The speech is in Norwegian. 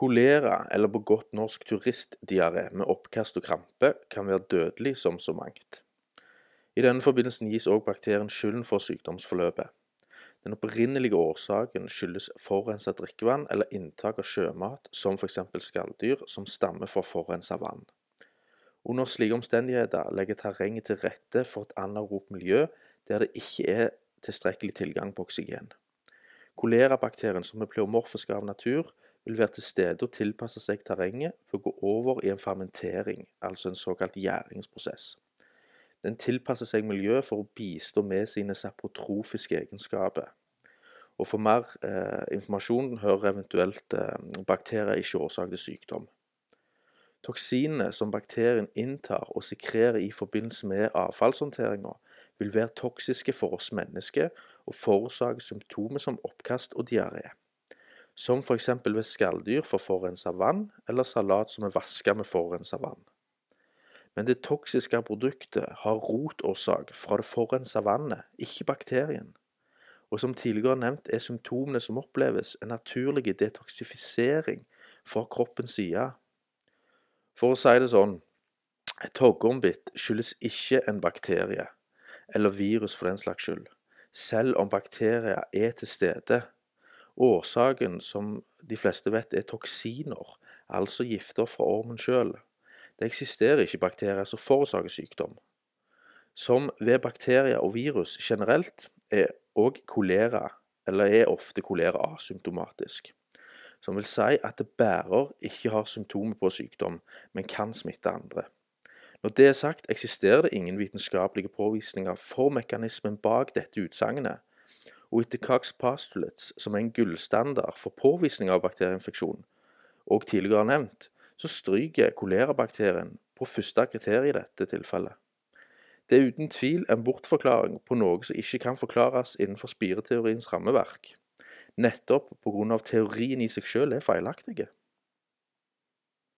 Kolera, eller på godt norsk turistdiaré med oppkast og krampe, kan være dødelig som så mangt. I denne forbindelsen gis òg bakterien skylden for sykdomsforløpet. Den opprinnelige årsaken skyldes forurenset drikkevann eller inntak av sjømat, som f.eks. skalldyr, som stammer fra forurensa vann. Under slike omstendigheter legger terrenget til rette for et anaeropt miljø der det ikke er tilstrekkelig tilgang på oksygen. Kolerabakterien, som er pleomorfisk av natur, vil være til stede og tilpasse seg terrenget for å gå over i en fermentering, altså en såkalt gjæringsprosess. Den tilpasser seg miljøet for å bistå med sine saprotrofiske egenskaper. Og For mer eh, informasjon hører eventuelt eh, bakterier ikke årsak til sykdom. Toksinene som bakterien inntar og sekrerer i forbindelse med avfallshåndteringa, vil være toksiske for oss mennesker og forårsake symptomer som oppkast og diaré. Som f.eks. ved skalldyr for forurensa vann, eller salat som er vaska med forurensa vann. Men det toksiske produktet har rotårsak fra det forurensa vannet, ikke bakterien. Og som tidligere nevnt er symptomene som oppleves, en naturlig detoksifisering fra kroppens side. For å si det sånn, et hoggormbitt skyldes ikke en bakterie, eller virus for den slags skyld, selv om bakterier er til stede. Årsaken, som de fleste vet, er toksiner, altså gifter fra ormen sjøl. Det eksisterer ikke bakterier som forårsaker sykdom. Som ved bakterier og virus generelt er òg kolera, eller er ofte kolera asymptomatisk. Som vil si at det bærer ikke har symptomer på sykdom, men kan smitte andre. Når det er sagt, eksisterer det ingen vitenskapelige påvisninger for mekanismen bak dette utsagnet, og etter Cox postulates, som er en gullstandard for påvisning av bakterieinfeksjon, og tidligere nevnt, så stryker kolerabakterien på første kriterium i dette tilfellet. Det er uten tvil en bortforklaring på noe som ikke kan forklares innenfor spireteoriens rammeverk, nettopp pga. teorien i seg selv er feilaktige.